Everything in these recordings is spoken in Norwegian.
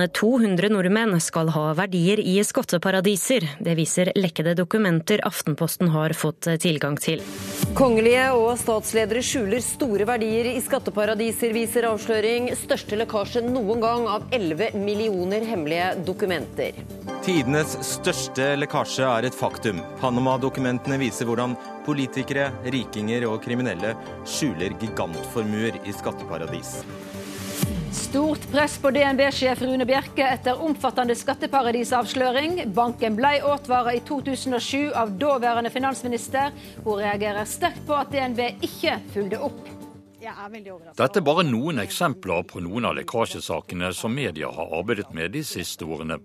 enn 200 nordmenn skal ha verdier i skatteparadiser. Det viser lekkede dokumenter Aftenposten har fått tilgang til. Kongelige og statsledere skjuler store verdier i skatteparadiser, viser avsløring. Største lekkasje noen gang av 11 millioner hemmelige dokumenter. Tidenes største lekkasje er et faktum. Panama-dokumentene viser hvordan politikere, rikinger og kriminelle skjuler gigantformuer i skatteparadis. Stort press på DNB-sjef Rune Bjerke etter omfattende skatteparadisavsløring. Banken ble advart i 2007 av daværende finansminister. Hun reagerer sterkt på at DNB ikke fulgte opp. Dette er bare noen eksempler på noen av lekkasjesakene som media har arbeidet med de siste årene.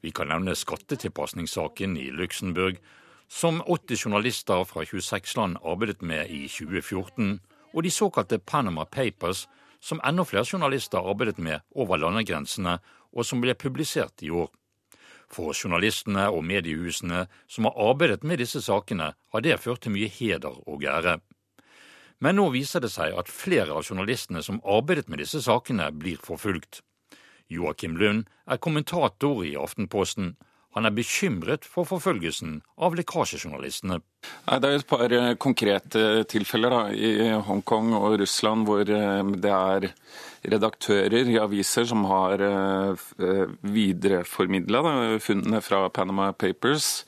Vi kan nevne skattetilpasningssaken i Luxembourg, som 80 journalister fra 26 land arbeidet med i 2014, og de såkalte Panama Papers, som enda flere journalister arbeidet med over landegrensene, og som ble publisert i år. For journalistene og mediehusene som har arbeidet med disse sakene, har det ført til mye heder og ære. Men nå viser det seg at flere av journalistene som arbeidet med disse sakene, blir forfulgt. Joakim Lund er kommentator i Aftenposten, han er bekymret for forfølgelsen av lekkasjejournalistene. Det er et par eh, konkrete tilfeller da, i Hongkong og Russland hvor eh, det er redaktører i aviser som har eh, videreformidla funnene fra Panama Papers.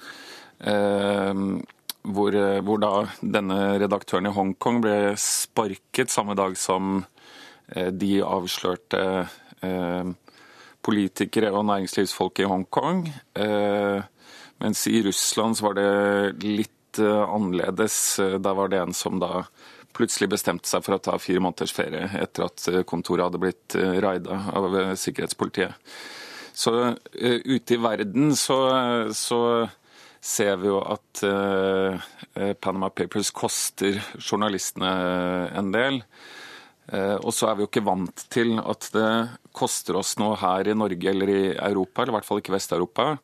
Hvor, hvor, da denne redaktøren i Hongkong ble sparket samme dag som de avslørte politikere og næringslivsfolk i Hongkong. Eh, mens i Russland så var det litt eh, annerledes. Da var det en som da plutselig bestemte seg for å ta fire måneders ferie etter at kontoret hadde blitt eh, raida av sikkerhetspolitiet. Så ute i verden så, så ser vi jo at Panama Papers koster journalistene en del. Eh, og så er vi jo ikke vant til at det koster oss noe her i Norge eller i Europa, eller i hvert fall ikke Vest-Europa.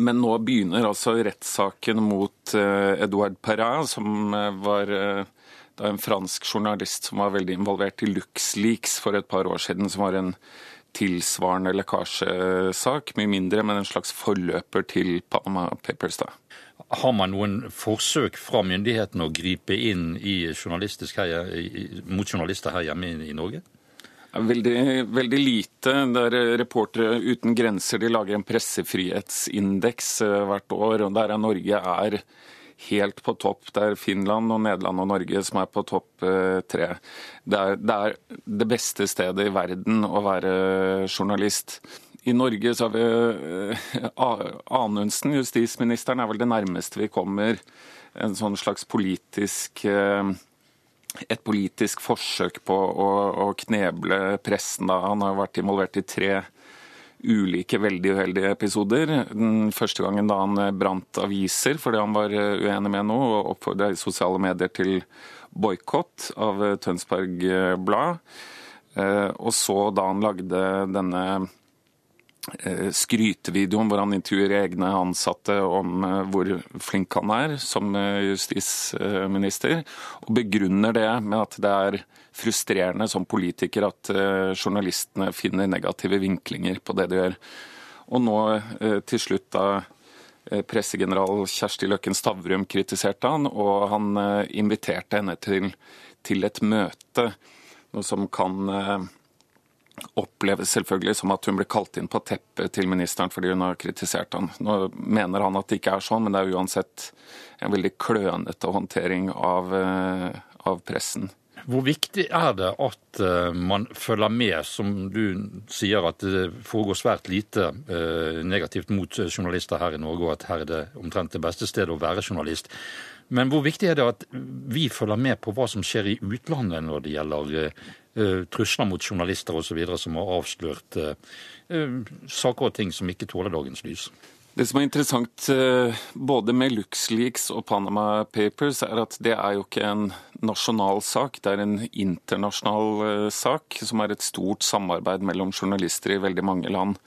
Men nå begynner altså rettssaken mot eh, Edouard Perrin, som eh, var en fransk journalist som var veldig involvert i LuxLeaks for et par år siden, som var en tilsvarende lekkasjesak. Mye mindre, men en slags forløper til Panama Papers. da. Har man noen forsøk fra myndighetene å gripe inn her, mot journalister her hjemme i, Norge? Veldig, veldig lite. Det er Reportere uten grenser de lager en pressefrihetsindeks eh, hvert år. og Der er Norge er helt på topp. Det er Finland, og Nederland og Norge som er på topp eh, tre. Det er, det er det beste stedet i verden å være journalist. I Norge så har vi eh, Anundsen, justisministeren, er vel det nærmeste vi kommer en sånn slags politisk eh, et politisk forsøk på å, å kneble pressen. Da. Han har vært involvert i tre ulike veldig uheldige episoder. Den første gangen da han brant aviser fordi han var uenig med noe, og oppfordra i sosiale medier til boikott av Tønsberg Blad. Eh, og så da han lagde denne Eh, skrytevideoen hvor han intervjuer egne ansatte om eh, hvor flink han er som eh, justisminister, og begrunner det med at det er frustrerende som politiker at journalistene finner negative vinklinger på det de gjør. Og nå til slutt da pressegeneral Kjersti Løkken Stavrum kritiserte han, og han inviterte henne til, til et møte, noe som kan oppleves selvfølgelig som at hun ble kalt inn på teppet til ministeren fordi hun har kritisert han. Nå mener han at det ikke er sånn, men det er uansett en veldig klønete håndtering av, eh, av pressen. Hvor viktig er det at uh, man følger med, som du sier, at det foregår svært lite uh, negativt mot journalister her i Norge, og at her er det omtrent det beste stedet å være journalist. Men hvor viktig er det at vi følger med på hva som skjer i utlandet når det gjelder uh, trusler mot journalister osv., som har avslørt saker og ting som ikke tåler dagens lys? Det som er interessant både med LuxLeaks og Panama Papers, er at det er jo ikke en nasjonal sak, det er en internasjonal sak, som er et stort samarbeid mellom journalister i veldig mange land.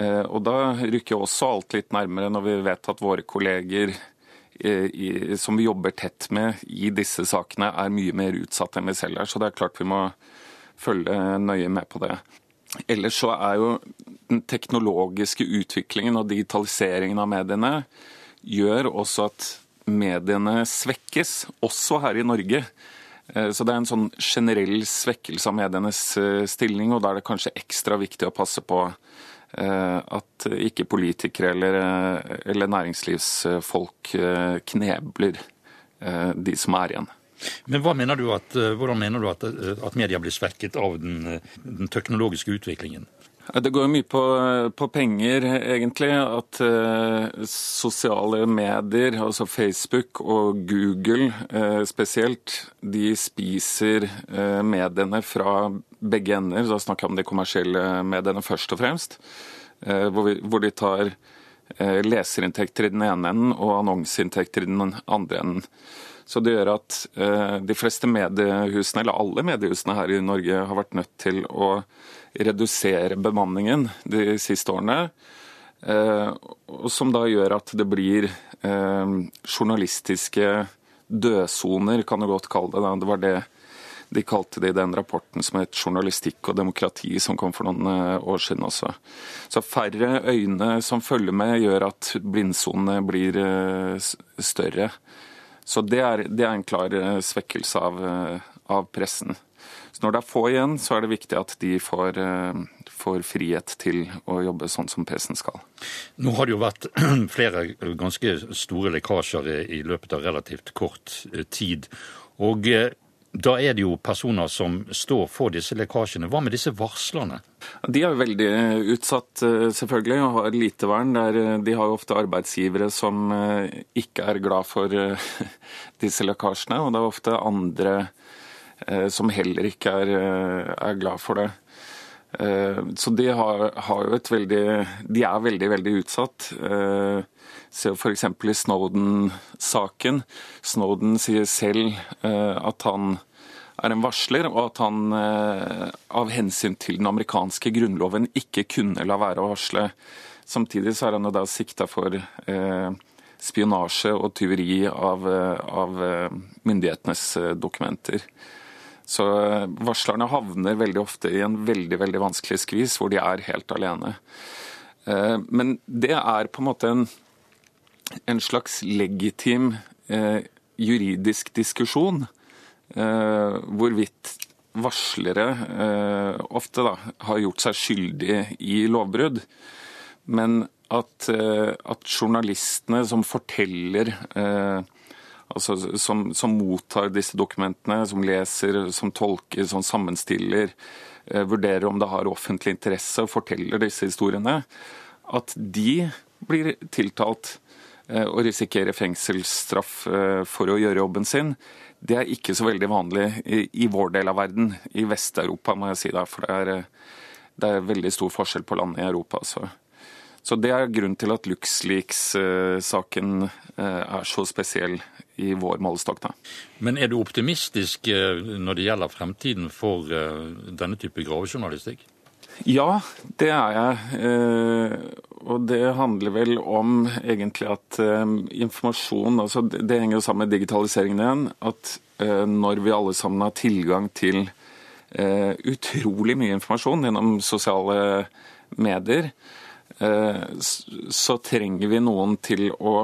Og Da rykker også alt litt nærmere når vi vet at våre kolleger som vi jobber tett med i disse sakene, er mye mer utsatt enn vi selv er. Så det er klart vi må følge nøye med på det. ellers så er jo den teknologiske utviklingen og digitaliseringen av mediene gjør også at mediene svekkes, også her i Norge. Eh, så det er en sånn generell svekkelse av medienes eh, stilling, og da er det kanskje ekstra viktig å passe på eh, at ikke politikere eller, eller næringslivsfolk knebler de som er igjen. Men mener at, Hvordan mener du at, at media blir svekket av den, den teknologiske utviklingen? Det går mye på, på, penger, egentlig. At uh, sosiale medier, altså Facebook og Google uh, spesielt, de spiser uh, mediene fra begge ender. Da snakker jeg om de kommersielle mediene først og fremst. Hvor, vi, hvor, de tar leserinntekter i den ene enden og annonseinntekter i den andre enden. Så det gjør at de fleste mediehusene, eller alle mediehusene her i Norge, har vært nødt til å redusere bemanningen de siste årene. Eh, som da gjør at det blir eh, journalistiske dødsoner, kan du godt kalle det. Det var det de kalte det i den rapporten som het 'Journalistikk og demokrati', som kom for noen eh, år siden også. Så færre øyne som følger med, gjør at blindsonene blir større. Så det er, det er en klar svekkelse av, av pressen. Så når det er få igjen, så er det viktig at de får, eh, får frihet til å jobbe sånn som pressen skal. Nå har det jo vært flere ganske store lekkasjer i løpet av relativt kort eh, tid. Og eh, da er det jo personer som står for disse lekkasjene. Hva med disse varslerne? De er jo veldig utsatt, selvfølgelig, og har lite vern. De har jo ofte arbeidsgivere som ikke er glad for disse lekkasjene, og det er ofte andre Eh, som heller ikke er, eh, er glad for det. Eh, så de har, har, veldig De er veldig, veldig utsatt. Se f.eks. i Snowden-saken. Snowden sier selv at han er en varsler, og at han av hensyn til den amerikanske grunnloven ikke kunne la være å varsle. Samtidig så er han jo da sikta for spionasje og tyveri av, av myndighetenes dokumenter. Så eh, varslerne havner veldig ofte i en veldig veldig vanskelig skvis hvor de er helt alene. Eh, men det er på en måte en, en slags legitim eh, juridisk diskusjon hvorvidt varslere ofte da, har gjort seg skyldige i lovbrudd. Men at, at journalistene som forteller eh, altså, som, som, mottar disse dokumentene, som leser, som tolker, som sammenstiller, eh, vurderer om det har offentlig interesse og forteller disse historiene, at de blir tiltalt eh, og risikerer fengselsstraff eh, for å gjøre jobben sin. Det er ikke så veldig vanlig i, i vår del av verden, i Vest-Europa, må jeg si. Der, for det er, det er veldig stor forskjell på landene i Europa. Så. Så Det er grunnen til at LuxLeaks-saken er så spesiell i vår målestokk. Men er du optimistisk eh, når det gjelder fremtiden for eh, denne type gravejournalistikk? Ja, det er jeg. Eh, og det handler vel om egentlig at informasjon altså Det henger jo sammen med digitaliseringen igjen. At når vi alle sammen har tilgang til utrolig mye informasjon gjennom sosiale medier, så trenger vi noen til å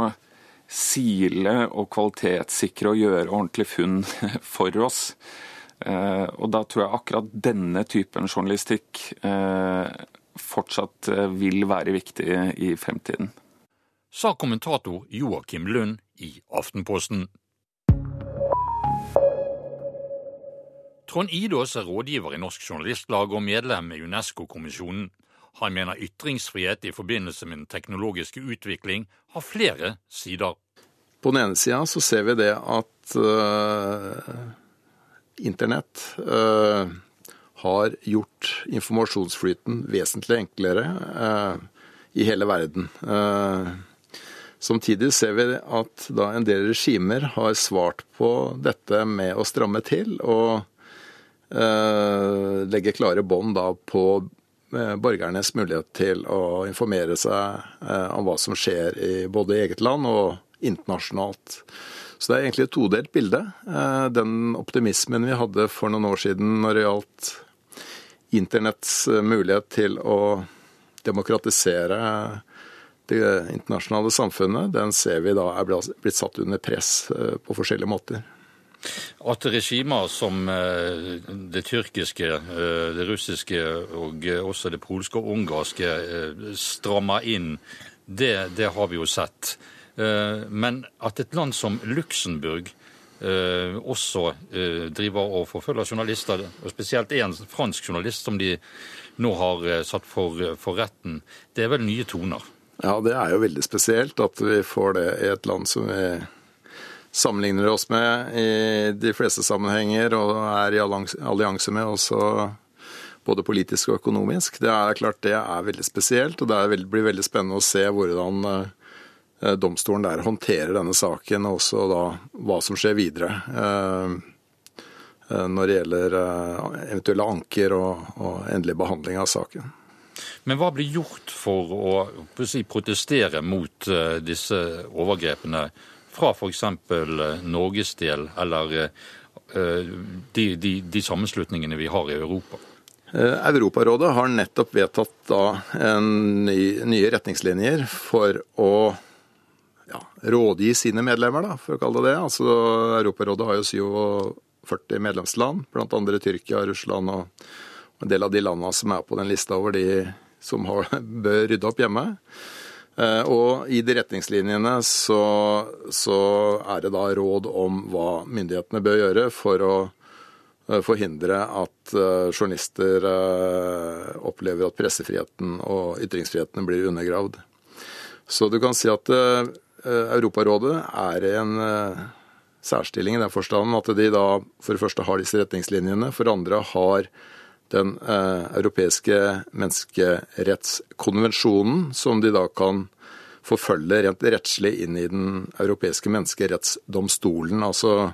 sile og kvalitetssikre og gjøre ordentlig funn for oss. Eh, og da tror jeg akkurat denne typen journalistikk eh, fortsatt eh, vil være viktig i fremtiden. Sa kommentator Joakim Lund i Aftenposten. Trond Idås er rådgiver i Norsk Journalistlag og medlem i Unesco-kommisjonen. Han mener ytringsfrihet i forbindelse med den teknologiske utvikling har flere sider. På den ene sida så ser vi det at uh, internett uh, har gjort informasjonsflyten vesentlig enklere uh, i hele verden. Samtidig ser vi at da en del regimer har svart på dette med å stramme til og legge klare bånd på borgernes mulighet til å informere seg eh, om hva som skjer i både eget land og internasjonalt. Så det er egentlig et todelt bilde. Eh, den optimismen vi hadde for noen år siden når det gjaldt internetts mulighet til å demokratisere det internasjonale samfunnet, den ser vi da er blitt satt under press på forskjellige måter. At regimer som det tyrkiske, det russiske og også det polske og ungarske strammer inn, det, det har vi jo sett. Men at et land som Luxembourg Eh, også eh, driver og forfølger journalister, og spesielt en fransk journalist som de nå har eh, satt for, for retten. Det er vel nye toner? Ja, det er jo veldig spesielt at vi får det i et land som vi sammenligner oss med i de fleste sammenhenger og er i allianse med også både politisk og økonomisk. Det er klart det er veldig spesielt, og det blir veldig spennende å se hvordan Eh, domstolen der håndterer denne saken, og også da hva som skjer videre. Eh, eh, når det gjelder eventuelle anker og, og endelig behandling av saken. Men hva blir gjort for å, å si, protestere mot disse overgrepene fra f.eks. Norges del, eller de, de, de, sammenslutningene vi har i Europa? Europarådet har nettopp vedtatt ny, nye retningslinjer for å ja, rådgi sine medlemmer, da, for å kalle det det. Altså, Europarådet har jo 47 medlemsland, bl.a. Tyrkia, Russland og en del av de landene som er på den lista over de som har, bør rydde opp hjemme. Eh, og i de retningslinjene så, så, er det da råd om hva myndighetene bør gjøre for å eh, forhindre at eh, journalister opplever at pressefriheten og ytringsfriheten blir undergravd. Så du kan si at Europarådet er i en særstilling i den forstand at de da for det første har disse retningslinjene, for det andre har den eh, europeiske menneskerettskonvensjonen, som de da kan forfølge rent rettslig inn i den europeiske menneskerettsdomstolen. Altså,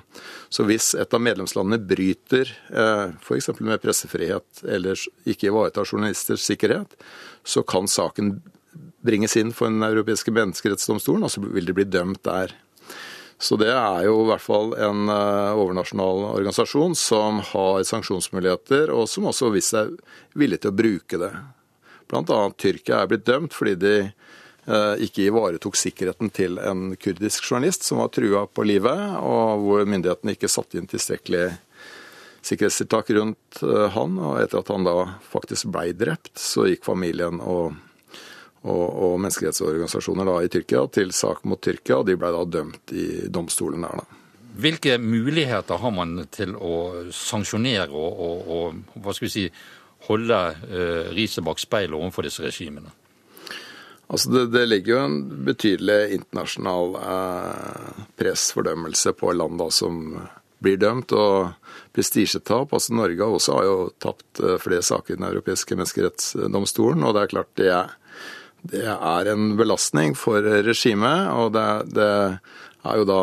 så hvis et av medlemslandene bryter eh, f.eks. med pressefrihet eller ikke ivaretar journalisters sikkerhet, så kan saken bringes inn for Den europeiske menneskerettsdomstolen, og så vil de bli dømt der. Så det er jo i hvert fall en eh, overnasjonal organisasjon som har sanksjonsmuligheter, og som også har vist seg villig til å bruke det. Bl.a. Tyrkia er blitt dømt fordi de eh, ikke ivaretok sikkerheten til en kurdisk journalist som var trua på livet, og hvor myndighetene ikke satte inn tilstrekkelig sikkerhetstiltak rundt eh, han. Og etter at han da faktisk blei drept, så gikk familien og og, og menneskerettsorganisasjoner da, i Tyrkia til sak mot Tyrkia, og de ble da dømt i domstolen der. da. Hvilke muligheter har man til å sanksjonere og, og, og hva skal vi si, holde eh, riset bak speilet overfor disse regimene? Altså det, det, ligger jo en betydelig internasjonal eh, pressfordømmelse på land da, som blir dømt, og prestisjetap. Altså Norge også har jo tapt eh, flere saker i Den europeiske menneskerettsdomstolen, og det er klart det er det er en belastning for regimet. Og det, det er jo da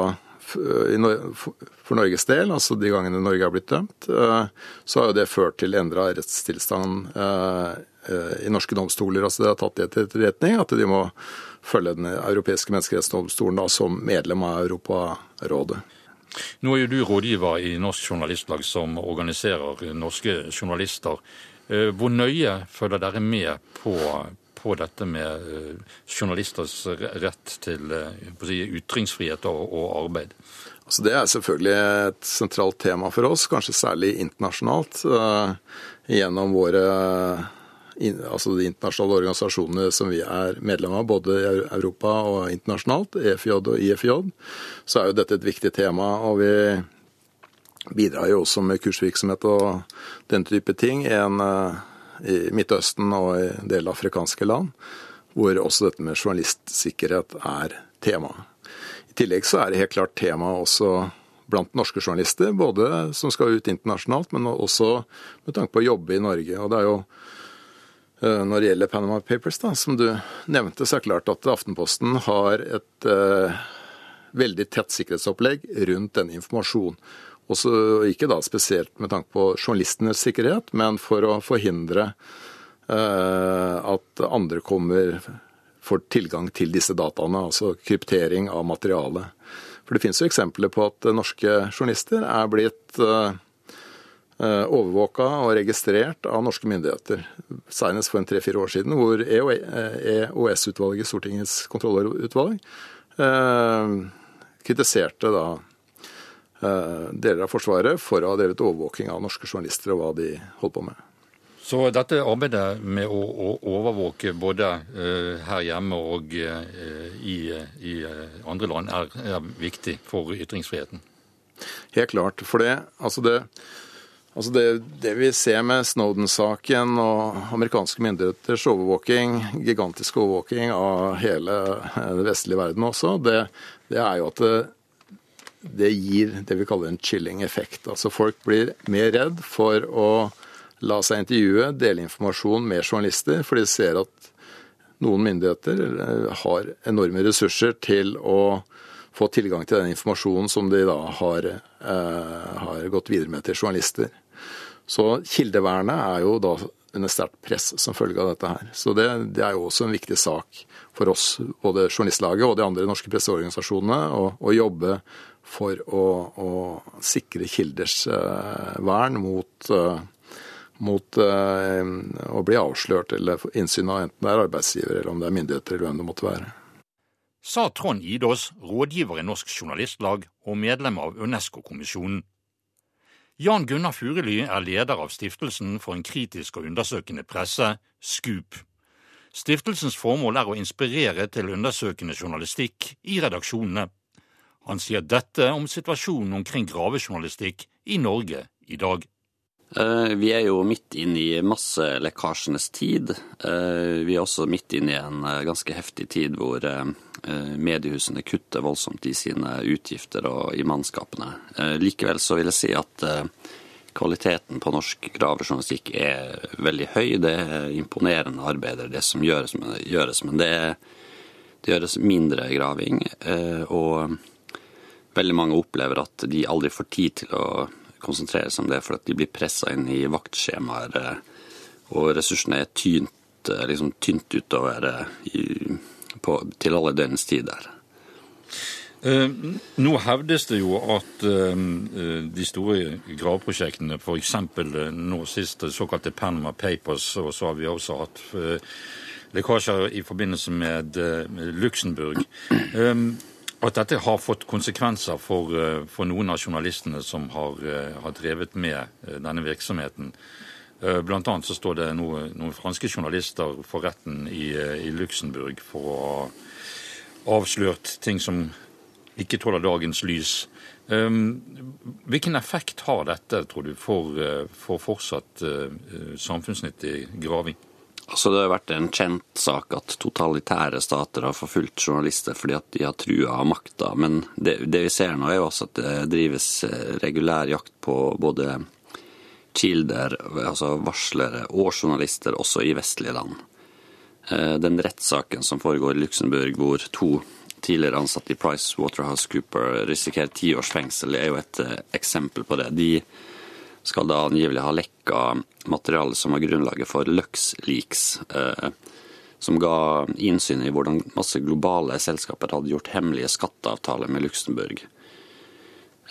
for Norges del, altså de gangene Norge har blitt dømt, eh, så har jo det ført til endra rettstilstand eh, eh, i norske domstoler. Altså det har tatt det til etterretning at de må følge Den europeiske menneskerettsdomstolen som medlem av Europarådet. Nå er jo du rådgiver i Norsk Journalistlag, som organiserer norske journalister. Hvor nøye følger dere med på, på dette med eh, journalisters rett til eh, si, ytringsfrihet og, og arbeid? Altså det er selvfølgelig et sentralt tema for oss, kanskje særlig internasjonalt. Uh, gjennom våre altså de internasjonale organisasjonene som vi er medlem av, både i Europa og internasjonalt, EFJ og IFJ, så er jo dette et viktig tema. og vi bidrar jo også med kursvirksomhet og den type ting. En i Midtøsten og i en del afrikanske land, hvor også dette med journalistsikkerhet er tema. I tillegg så er det helt klart tema også blant norske journalister, både som skal ut internasjonalt, men også med tanke på å jobbe i Norge. Og det er jo eh, når det gjelder Panama Papers, da, som du nevnte, så er det klart at Aftenposten har et eh, veldig tett sikkerhetsopplegg rundt denne informasjonen. Også ikke da spesielt med tanke på journalistenes sikkerhet, men for å forhindre eh, at andre kommer får tilgang til disse dataene, altså kryptering av materialet. For det finnes jo eksempler på at norske journalister er blitt eh, overvåka og registrert av norske myndigheter. Senest for en tre-fire år siden, hvor EOS-utvalget, Stortingets kontrollutvalg, kritiserte da deler av Forsvaret for å ha drevet overvåking av norske journalister og hva de holdt på med. Så dette arbeidet med å, overvåke både uh, her hjemme og uh, i, i, andre land er, er, viktig for ytringsfriheten? Helt klart. For det, altså det, altså det, det vi ser med Snowden-saken og amerikanske myndigheters overvåking, gigantisk overvåking av hele den vestlige verden også, det, det er jo at det, det gir det vi kaller en chilling effekt. Altså folk blir mer redd for å la seg intervjue, dele informasjon med journalister, for de ser at noen myndigheter eh, har enorme ressurser til å få tilgang til den informasjonen som de da har, eh, har gått videre med til journalister. Så kildevernet er jo da under sterkt press som følge av dette her. Så det, det, er jo også en viktig sak for oss, både Journalistlaget og de andre norske presseorganisasjonene, å, å jobbe for å, å sikre kilders eh, vern mot eh, mot uh, å bli avslørt eller innsyn av enten det er arbeidsgiver eller om det er myndigheter eller hvem det måtte være. Sa Trond Idås, rådgiver i Norsk Journalistlag og medlem av Unesco-kommisjonen. Jan Gunnar Furely er leder av Stiftelsen for en kritisk og undersøkende presse, SKUP. Stiftelsens formål er å inspirere til undersøkende journalistikk i redaksjonene. Han sier dette om situasjonen omkring gravejournalistikk i Norge i dag. Eh, vi er jo midt inne i masselekkasjenes tid. Eh, vi er også midt inne i en eh, ganske heftig tid hvor mediehusene kutter voldsomt i sine utgifter og i mannskapene. Likevel så vil jeg si at kvaliteten på norsk gravejournalistikk er veldig høy. Det er imponerende arbeider, det som gjøres, men det gjøres mindre graving. Og veldig mange opplever at de aldri får tid til å konsentrere seg om det, for at de blir pressa inn i vaktskjemaer, eh, og ressursene er tynt, eh, liksom, tynt utover eh, i, på, til alle døgnets tider. Eh, nå hevdes det jo at eh, de store graveprosjektene, f.eks. Nå sist såkalte Panama Papers, og så har vi også hatt lekkasjer i forbindelse med Luxembourg. At dette har fått konsekvenser for, eh, for noen av journalistene som har, eh, har, drevet med eh, denne virksomheten. Blant annet så står det noen, noen franske journalister for retten i, i Luxembourg for å ha avslørt ting som ikke tåler dagens lys. Hvilken effekt har dette, tror du, for, for fortsatt samfunnsnyttig graving? Altså Det har vært en kjent sak at totalitære stater har forfulgt journalister fordi at de har trua makta. Men det, det, vi ser nå, er jo også at det drives eh, regulær jakt på både kilder, altså varslere og journalister, også i vestlige land. Eh, den rettssaken som foregår i Luxembourg, hvor to tidligere ansatte i Price Waterhouse Cooper risikerer ti års fengsel, er jo et eh, eksempel på det. De skal da angivelig ha lekka materiale som var grunnlaget for LuxLeaks, eh, som ga innsyn i hvordan masse globale selskaper hadde gjort hemmelige skatteavtaler med Luxembourg.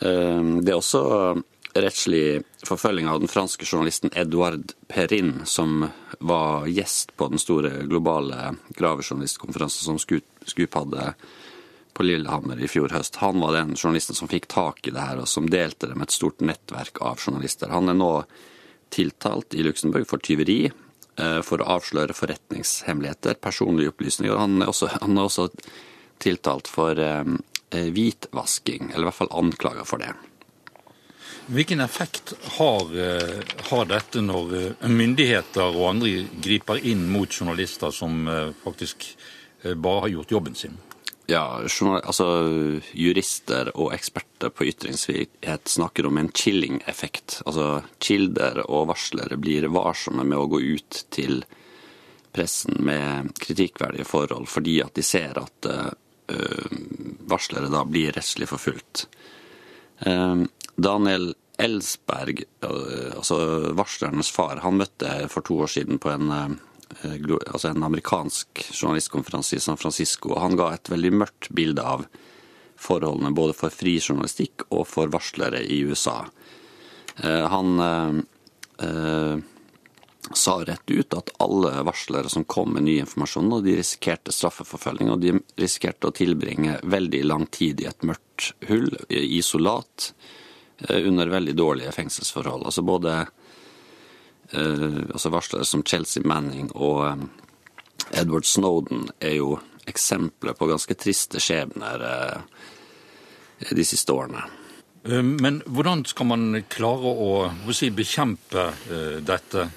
Eh, det er også rettslig forfølging av den franske journalisten Edouard Perrin, som var gjest på den store globale gravejournalistkonferansen som Skup hadde på Lillehammer i fjor høst. Han var den journalisten som fikk tak i det her, og som delte det med et stort nettverk av journalister. Han er nå tiltalt i Luxembourg for tyveri, eh, for å avsløre forretningshemmeligheter, personlige opplysninger. Han er også, han er også tiltalt for eh, eh, hvitvasking, eller i hvert fall anklaga for det. Hvilken effekt har, har, dette når myndigheter og andre griper inn mot journalister som faktisk bare har gjort jobben sin? Ja, altså Jurister og eksperter på ytringsfrihet snakker om en chilling-effekt. Altså Kilder og varslere blir varsomme med å gå ut til pressen med kritikkverdige forhold, fordi at de ser at uh, varslere da blir rettslig forfulgt. Uh, Daniel Elsberg, uh, altså varslernes far, han møtte for to år siden på en altså en amerikansk journalistkonferanse i San Francisco. og Han ga et veldig mørkt bilde av forholdene både for fri journalistikk og for varslere i USA. Han sa rett ut at alle varslere som kom med ny informasjon, og de risikerte straffeforfølging, og de risikerte å tilbringe veldig lang tid i et mørkt hull, isolat, eh, under veldig dårlige fengselsforhold. Altså både eh, altså varslere som Chelsea Manning og eh, Edward Snowden er jo eksempler på ganske triste skjebner de siste årene. Eh, men hvordan skal man klare å, å si, bekjempe dette,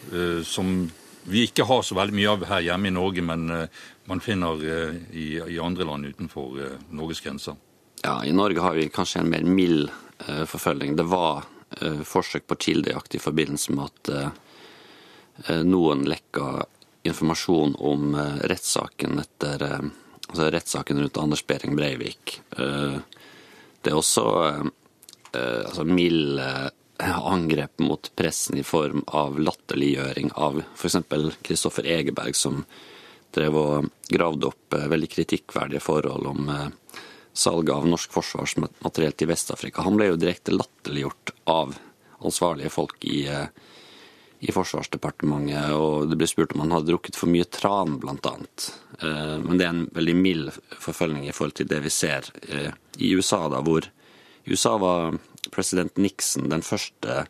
som vi ikke har så veldig mye av her hjemme i Norge, men man finner i, i, andre land utenfor Norges grenser? Ja, I Norge har vi kanskje en mer mild forfølging. Det var forsøk på kildejakt i forbindelse med at noen lekka informasjon om rettssaken etter altså rettssaken rundt Anders Behring Breivik. Det er også Eh, altså milde angrep mot pressen i form av latterliggjøring av f.eks. Kristoffer Egeberg, som drev og gravde opp eh, veldig kritikkverdige forhold om eh, salget av norsk forsvarsmateriell til Vest-Afrika. Han ble jo direkte latterliggjort av ansvarlige folk i, i, Forsvarsdepartementet, og det ble spurt om han hadde drukket for mye tran, blant annet. Men det er en veldig mild forfølging i forhold til det vi ser i USA, da, hvor i USA var president Nixon den første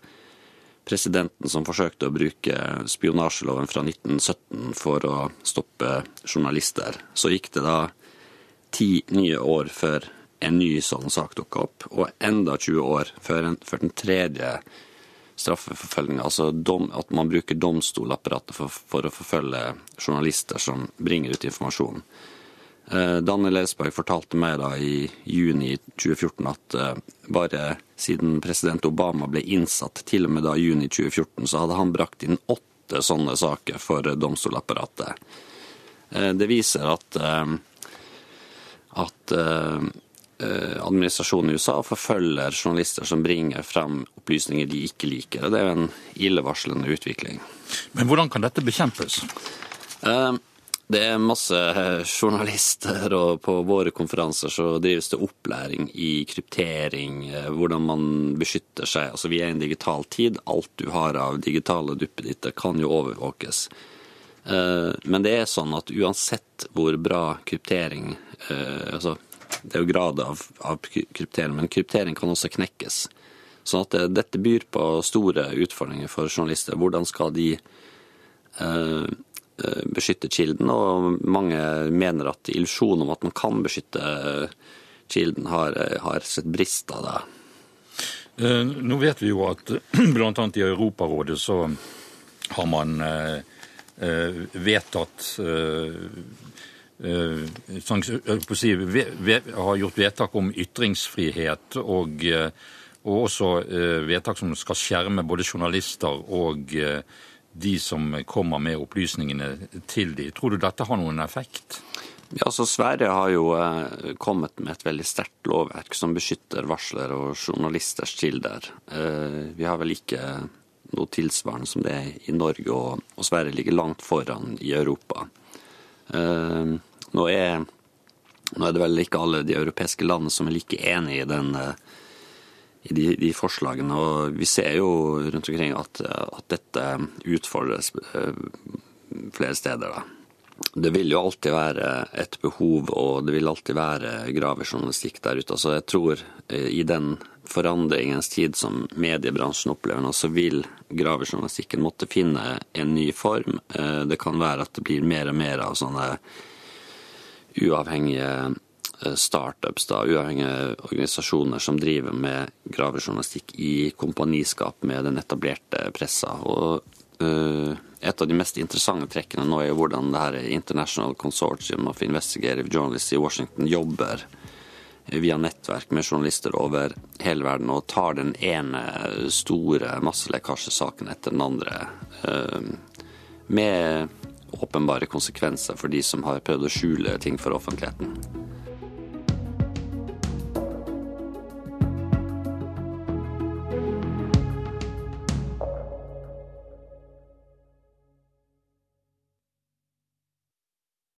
presidenten som forsøkte å bruke spionasjeloven fra 1917 for å stoppe journalister. Så gikk det da ti nye år før en ny sånn sak dukka opp, og enda 20 år før, en, før den tredje straffeforfølginga. Altså dom, at man bruker domstolapparatet for, for, å forfølge journalister som bringer ut informasjon. Eh, Daniel Elsberg fortalte meg da i juni 2014 at eh, bare siden president Obama ble innsatt, til og med da juni 2014, så hadde han brakt inn åtte sånne saker for domstolapparatet. Eh, det viser at, at administrasjonen i USA forfølger journalister som bringer frem opplysninger de ikke liker. Det er jo en illevarslende utvikling. Men hvordan kan dette bekjempes? Det er masse eh, journalister, og på våre konferanser så drives det opplæring i kryptering, eh, hvordan man beskytter seg. Altså Vi er i en digital tid. Alt du har av digitale duppeditter kan jo overvåkes. Eh, men det er sånn at uansett hvor bra kryptering altså Det er jo grader av, av kryptering, men kryptering kan også knekkes. Sånn at dette byr på store utfordringer for journalister. Hvordan skal de Eh, beskytte kilden, og mange mener at illusjonen om at man kan beskytte eh, kilden, har, eh, har sett brist av det. Nå vet vi jo at bl.a. i Europarådet så har man vedtatt si, har gjort vedtak om ytringsfrihet og, og også vedtak som skal skjerme både journalister og de som kommer med opplysningene til de. Tror du dette har noen effekt? Ja, så Sverige har jo eh, kommet med et veldig sterkt lovverk som beskytter varslere og journalisters kilder. Eh, vi har vel ikke noe tilsvarende som det er i Norge, og Sverige ligger langt foran i Europa. Eh, nå er, nå er, det vel ikke alle de europeiske landene som er like enig i den i de, de, forslagene. Og vi ser jo rundt omkring at, at dette utfordres eh, flere steder. da. Det vil jo alltid være et behov, og det vil alltid være gravejournalistikk der ute. Altså jeg tror eh, i den forandringens tid som mediebransjen opplever nå, så vil gravejournalistikken måtte finne en ny form. Eh, det kan være at det blir mer og mer av sånne uavhengige Eh, startups, da, uavhengige organisasjoner som driver med gravejournalistikk i kompaniskap med den etablerte pressa. Og uh, et av de mest interessante trekkene nå er jo hvordan det her International Consortium of Investigative Journalists i Washington jobber via nettverk med journalister over hele verden og tar den ene store masselekkasjesaken etter den andre. Med åpenbare konsekvenser for de som har prøvd å skjule ting for offentligheten.